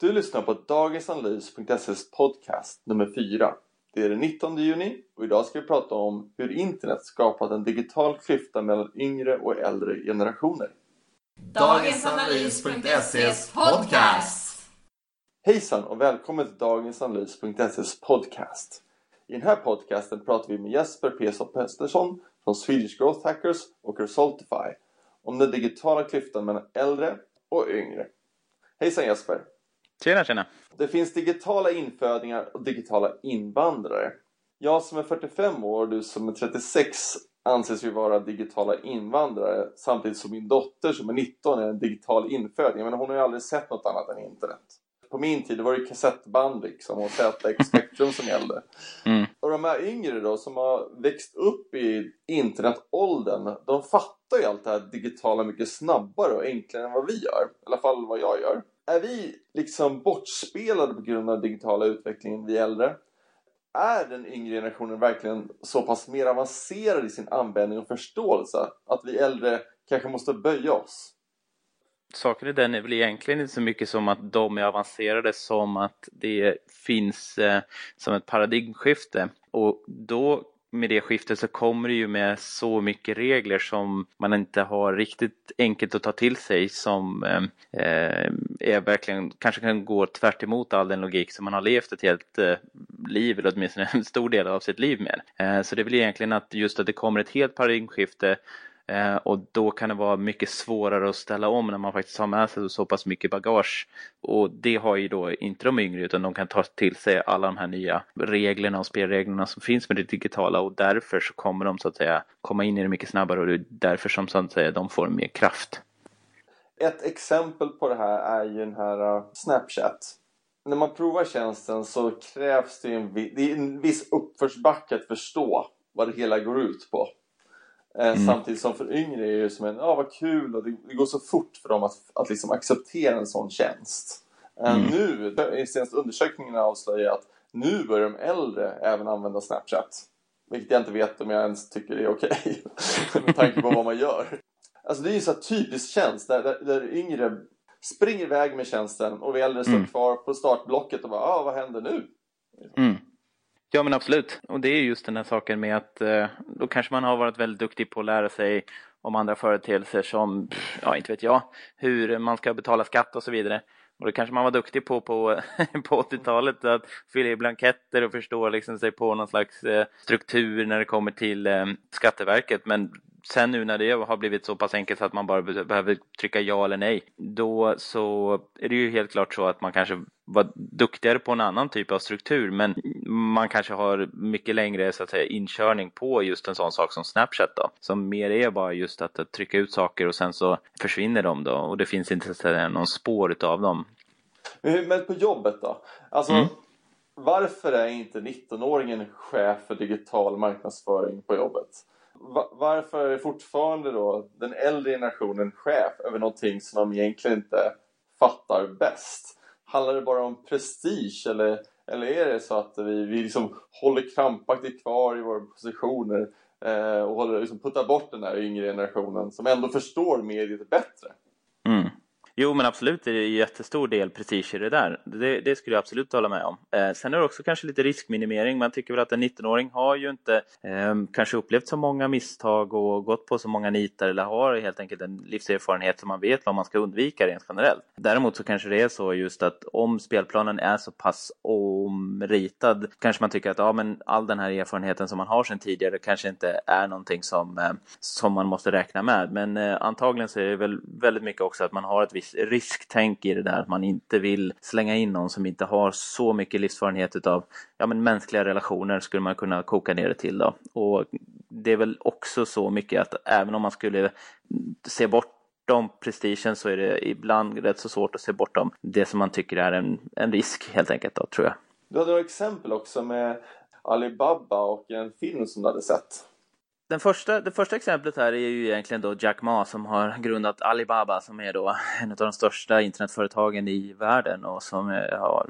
Du lyssnar på dagensanalys.ses podcast nummer 4. Det är den 19 juni och idag ska vi prata om hur internet skapat en digital klyfta mellan yngre och äldre generationer. Dagensanalys.ses podcast. Hejsan och välkommen till dagensanalys.ses podcast. I den här podcasten pratar vi med Jesper P. Pettersson från Swedish Growth Hackers och Resultify om den digitala klyftan mellan äldre och yngre. Hejsan Jesper! Tjena, tjena! Det finns digitala infödingar och digitala invandrare. Jag som är 45 år och du som är 36 anses ju vara digitala invandrare samtidigt som min dotter som är 19 är en digital inföding. Men hon har ju aldrig sett något annat än internet. På min tid var det kassettband liksom och ZX Spectrum som gällde. Mm. Och de här yngre då som har växt upp i internetåldern de fattar ju allt det här digitala mycket snabbare och enklare än vad vi gör. I alla fall vad jag gör är vi liksom bortspelade på grund av den digitala utvecklingen, vi äldre? Är den yngre generationen verkligen så pass mer avancerad i sin användning och förståelse att vi äldre kanske måste böja oss? Saken i den är väl egentligen inte så mycket som att de är avancerade som att det finns eh, som ett paradigmskifte och då med det skiftet så kommer det ju med så mycket regler som man inte har riktigt enkelt att ta till sig som eh, eh är verkligen kanske kan gå tvärt all den logik som man har levt ett helt eh, liv eller åtminstone en stor del av sitt liv med. Eh, så det är väl egentligen att just att det kommer ett helt paradigmskifte Eh, och då kan det vara mycket svårare att ställa om när man faktiskt har med sig så pass mycket bagage. Och det har ju då inte de yngre utan de kan ta till sig alla de här nya reglerna och spelreglerna som finns med det digitala och därför så kommer de så att säga komma in i det mycket snabbare och det är därför som så att säga de får mer kraft. Ett exempel på det här är ju den här eh, Snapchat. När man provar tjänsten så krävs det en, det är en viss uppförsbacke att förstå vad det hela går ut på. Eh, mm. Samtidigt som för yngre är det som en, ja ah, vad kul och det, det, går så fort för dem att, att liksom acceptera en sån tjänst. Eh, mm. Nu, i senaste undersökningen avslöjar att nu börjar de äldre även använda Snapchat. Vilket jag inte vet om jag ens tycker är okej. Okay. med tanke på vad man gör. Alltså det är ju så typisk tjänst där, där, där yngre springer iväg med tjänsten och vi äldre står mm. kvar på startblocket och bara, ah, vad händer nu? Mm. Ja men absolut. Och det är just den här saken med att eh, då kanske man har varit väldigt duktig på att lära sig om andra företeelser som, ja inte vet jag, hur man ska betala skatt och så vidare. Och det kanske man var duktig på på, på 80-talet, att fylla i blanketter och förstå liksom sig på någon slags eh, struktur när det kommer till eh, Skatteverket. Men sen nu när det har blivit så pass enkelt så att man bara behöver trycka ja eller nej, då så är det ju helt klart så att man kanske var duktigare på en annan typ av struktur men man kanske har mycket längre så att säga inkörning på just en sån sak som Snapchat då som mer är bara just att, att trycka ut saker och sen så försvinner de då och det finns inte så säga, någon spår utav dem. Men på jobbet då? Alltså mm. varför är inte 19-åringen chef för digital marknadsföring på jobbet? Varför är fortfarande då den äldre generationen chef över någonting som de egentligen inte fattar bäst? Handlar det bara om prestige eller, eller är det så att vi, vi liksom håller krampaktigt kvar i våra positioner eh, och håller, liksom puttar bort den här yngre generationen som ändå förstår mediet bättre? Jo men absolut det är en jättestor del prestige i det där. Det, det skulle jag absolut hålla med om. Eh, sen är det också kanske lite riskminimering. Man tycker väl att en 19-åring har ju inte eh, kanske upplevt så många misstag och gått på så många nitar eller har helt enkelt en livserfarenhet som man vet vad man ska undvika rent generellt. Däremot så kanske det är så just att om spelplanen är så pass omritad kanske man tycker att ja men all den här erfarenheten som man har sedan tidigare kanske inte är någonting som, eh, som man måste räkna med. Men eh, antagligen så är det väl väldigt mycket också att man har ett visst viss risktänk i det där. Att man inte vill slänga in någon som inte har så mycket livserfarenhet utav ja, men mänskliga relationer skulle man kunna koka ner det till. Då. Och det är väl också så mycket att även om man skulle se bort bortom prestigen så är det ibland rätt så svårt att se bortom det som man tycker är en, en risk helt enkelt då, tror jag. Du hade några exempel också med Alibaba och en film som du hade sett. Den första, det första exemplet här är ju egentligen då Jack Ma som har grundat Alibaba som är då en av de största internetföretagen i världen och som har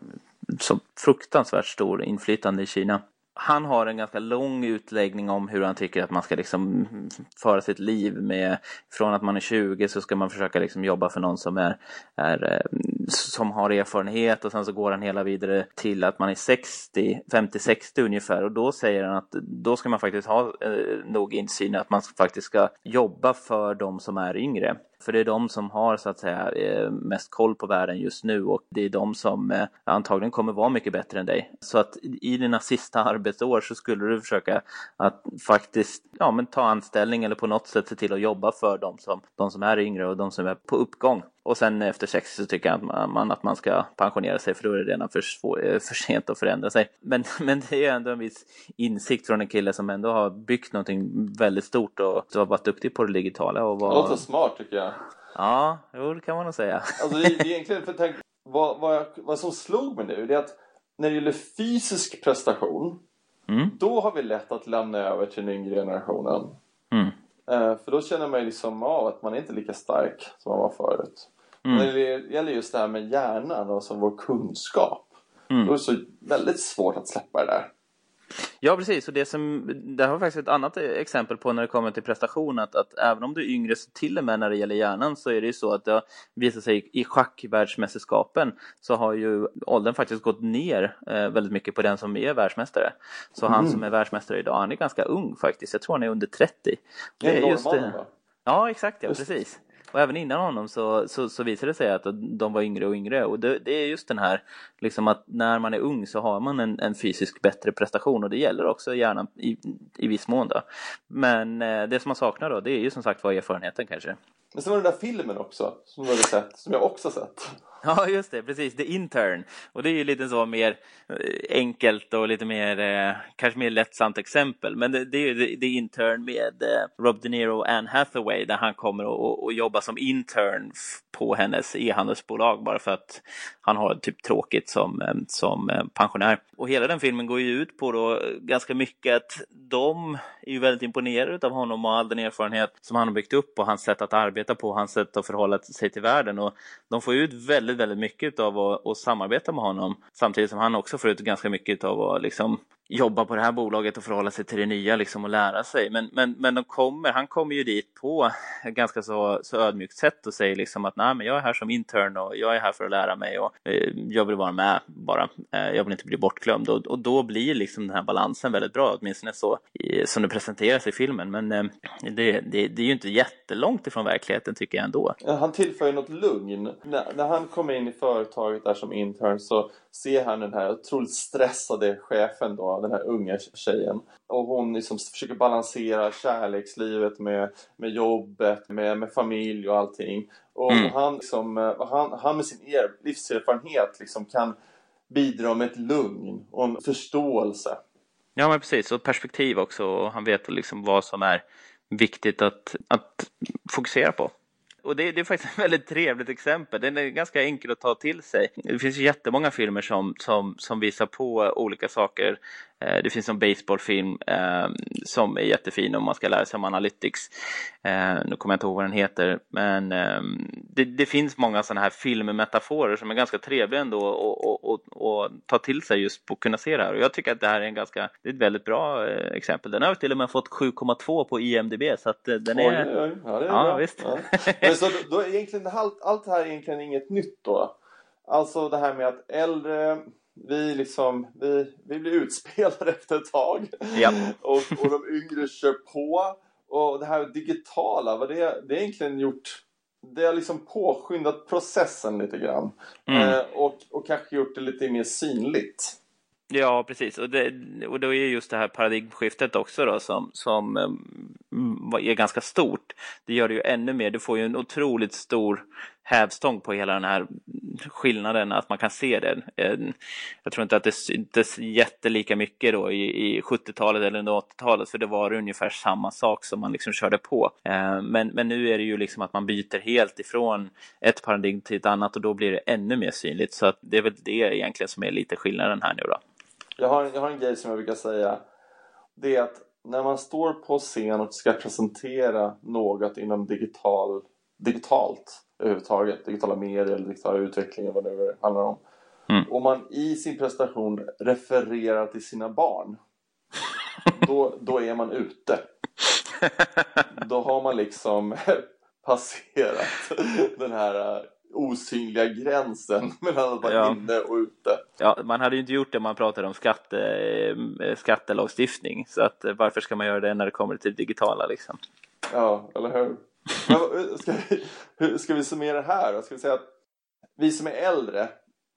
så fruktansvärt stor inflytande i Kina han har en ganska lång utläggning om hur han tycker att man ska liksom föra sitt liv med från att man är 20 så ska man försöka liksom jobba för någon som är, är eh, som har erfarenhet och sen så går han hela vidare till att man är 60, 50-60 ungefär och då säger han att då ska man faktiskt ha eh, nog insyn att man faktiskt ska jobba för de som är yngre. För det är de som har så att säga eh, mest koll på världen just nu och det är de som eh, antagligen kommer vara mycket bättre än dig. Så att i dina sista arbetsår så skulle du försöka att faktiskt ja, men ta anställning eller på något sätt se till att jobba för de som, de som är yngre och de som är på uppgång. Och sen efter 60 så tycker man att man ska pensionera sig för då är det redan för, eh, för sent att förändra sig. Men, men det är ändå en viss insikt från en kille som ändå har byggt någonting väldigt stort och har varit duktig på det digitala. Och var... Det låter smart tycker jag. Ja, jo det kan man nog säga. Alltså det, är egentligen, för tänk, vad, vad, jag, vad som slog mig nu det är att när det gäller fysisk prestation mm. då har vi lätt att lämna över till den yngre generationen. Mm. Eh, för då känner man ju liksom av att man är inte lika stark som man var förut. Mm. När det gäller just det här med hjärnan och alltså vår kunskap. Mm. Då är det så väldigt svårt att släppa det där. Ja, precis. Och det, som, det har faktiskt ett annat exempel på när det kommer till prestation. Att, att även om du är yngre, så till och med när det gäller hjärnan, så är det ju så att det har visat sig i schackvärldsmästerskapen så har ju åldern faktiskt gått ner eh, väldigt mycket på den som är världsmästare. Så mm. han som är världsmästare idag, han är ganska ung faktiskt. Jag tror han är under 30. Det är, det är just det. Ja, exakt ja, precis. Och även innan honom så, så, så visade det sig att de var yngre och yngre. Och det, det, är just den här, liksom att när man är ung så har man en, en fysisk bättre prestation och det gäller också gärna i, i viss mån då. Men eh, det som man saknar då, det är ju som sagt var erfarenheten kanske. Men sen var det den där filmen också, som du hade sett, som jag också sett. Ja, just det, precis. The Intern. Och det är ju lite så mer eh, enkelt och lite mer, eh, kanske mer lättsamt exempel. Men det, det är ju The Intern med eh, Rob De Niro och Anne Hathaway där han kommer och, och jobbar som intern på hennes e-handelsbolag bara för att han har typ tråkigt som, som pensionär. Och hela den filmen går ju ut på då ganska mycket att de är ju väldigt imponerade av honom och all den erfarenhet som han har byggt upp och hans sätt att arbeta på, hans sätt att förhålla sig till världen. Och de får ut väldigt, väldigt mycket av att, att samarbeta med honom samtidigt som han också får ut ganska mycket av att liksom jobba på det här bolaget och förhålla sig till det nya liksom och lära sig. Men, men, men de kommer, han kommer ju dit på ett ganska så, så ödmjukt sätt och säger liksom att nej, men jag är här som intern och jag är här för att lära mig och eh, jag vill vara med bara. Eh, jag vill inte bli bortglömd och, och då blir liksom den här balansen väldigt bra, åtminstone så i, som det presenteras i filmen. Men eh, det, det, det, är ju inte jättelångt ifrån verkligheten tycker jag ändå. Eh, han tillför ju något lugn. När, när han kommer in i företaget där som intern så ser han den här otroligt stressade chefen då den här unga tjejen. Och hon liksom försöker balansera kärlekslivet med, med jobbet, med, med familj och allting. Och mm. han, liksom, eh, han, han med sin er, livserfarenhet liksom kan bidra med ett lugn och en förståelse. Ja men precis, och perspektiv också. Och han vet liksom vad som är viktigt att, att fokusera på. Och det, det, är faktiskt ett väldigt trevligt exempel. Den är ganska enkel att ta till sig. Det finns jättemånga filmer som, som, som visar på olika saker det finns en baseballfilm eh, som är jättefin om man ska lära sig om analytics. Eh, nu kommer jag inte ihåg vad den heter, men eh, det, det, finns många sådana här filmmetaforer som är ganga trevliga ändå att ta till sig just på att kunna se det här. Och jag tycker att det här är en ganska, det är ett väldigt bra eh, exempel. Den har till och med fått 7,2 på IMDB så att eh, den är... Oj, oj, ja, det är ja, bra. Visst. Ja. Men så då, då är egentligen allt, allt det här är egentligen inget nytt då? Alltså det här med att äldre vi, liksom, vi, vi blir utspelade efter ett tag. Ja. och, och de yngre kör på. Och det här digitala, vad det, det är egentligen gjort det har liksom påskyndat processen lite grann. Mm. Eh, och, och kanske gjort det lite mer synligt. Ja, precis. Och, det, och då är just det här paradigmskiftet också då som, som um, är ganska stort. Det gör det ju ännu mer. Du får ju en otroligt stor hävstång på hela den här skillnaden, att man kan se den. Eh, jag tror inte att det syntes jättelika mycket då i, i 70-talet eller under 80-talet, för det var ungefär samma sak som man liksom körde på. Eh, men, men nu är det ju liksom att man byter helt ifrån ett paradigm till ett annat och då blir det ännu mer synligt. Så att det är väl det egentligen som är lite skillnaden här nu då. Jag har, jag har en grej som jag brukar säga. Det är att när man står på scen och ska presentera något inom digital, digitalt överhuvudtaget, digitala medier eller digitala utveckling eller vad det nu handlar om. Mm. Och man i sin presentation refererar till sina barn. då, då är man ute. Då har man liksom passerat den här uh, osynliga gränsen mellan att vara Ja. inne och ute. Ja, man hade ju inte gjort det om man pratade om skatte, eh, skattelagstiftning. Så att, eh, varför ska man göra det när det kommer till det digitala liksom? Ja, eller hur? Vad- ska, vi, hur ska vi summera det här då? Ska vi säga att vi som är äldre,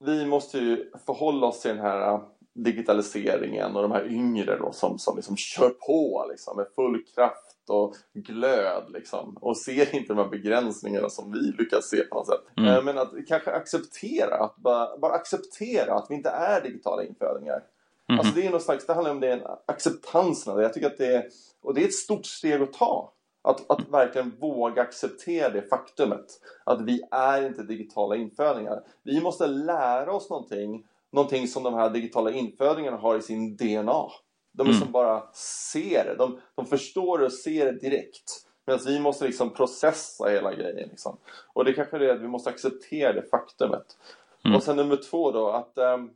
vi måste ju förhålla oss till den här äh, digitaliseringen och de här yngre då som, som liksom kör på liksom, med full kraft och glöd liksom, och ser inte de här begränsningarna som vi lyckas se på något sätt. Mm. Eh, Men att kanske acceptera, att bara, bara acceptera att vi inte är digitala infödingar. Mhm. Alltså det är någon slags, det handlar om det, acceptansen av det. Jag tycker att det är, och det är ett stort steg att ta. Att, att verkligen våga acceptera det faktumet. Att vi är inte digitala infödingar. Vi måste lära oss någonting. Någonting som de här digitala infödingarna har i sin DNA. De Mm. liksom bara ser det. De, de förstår det och ser det direkt. Medan vi måste liksom processa hela grejen. Liksom. Och det kanske är det att vi måste acceptera det faktumet. Mm. Och sen nummer två då att ehm,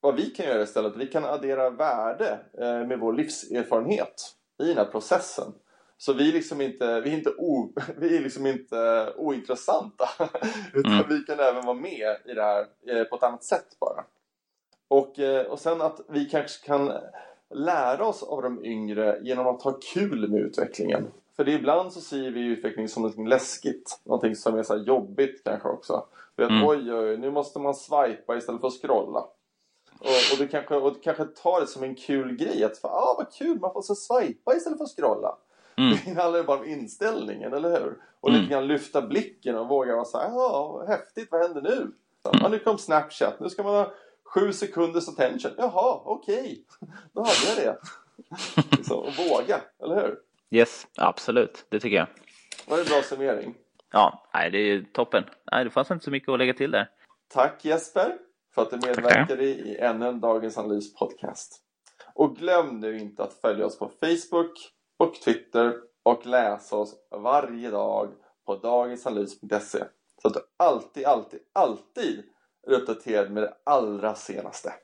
vad vi kan göra istället, vi kan addera värde eh, med vår livserfarenhet i den här processen. Så vi är liksom inte, vi är inte, o, vi är liksom inte ointressanta. Utan Mm. vi kan även vara med i det här eh, på ett annat sätt bara. Och, eh, och sen att vi kanske kan lära oss av de yngre genom att ha kul med utvecklingen. För det ibland så ser vi utveckling som något läskigt. Någonting som är så jobbigt kanske också. Du vet, Mm. oj, oj, nu måste man swipa istället för att scrolla. Och, och, du kanske, och du kanske tar det som en kul grej. Att ah, vad kul, man får så swipa istället för att scrolla. Mm. Det handlar ju bara om inställningen, eller hur? Och Mm. lite grann lyfta blicken och våga vara så här, ja, häftigt, vad händer nu? Ja, nu kom Snapchat, nu ska man ha sju sekunders attention. Jaha, okej, då hade jag det. liksom, och våga, eller hur? Yes, absolut. Det tycker jag. Det var en bra summering. Ja, nej, det är toppen. Nej, det fanns inte så mycket att lägga till där. Tack Jesper för att du medverkade i ännu en Dagens Analys podcast. Och glöm nu inte att följa oss på Facebook och Twitter och läsa oss varje dag på dagensanalys.se så att du alltid, alltid, alltid är uppdaterad med det allra senaste.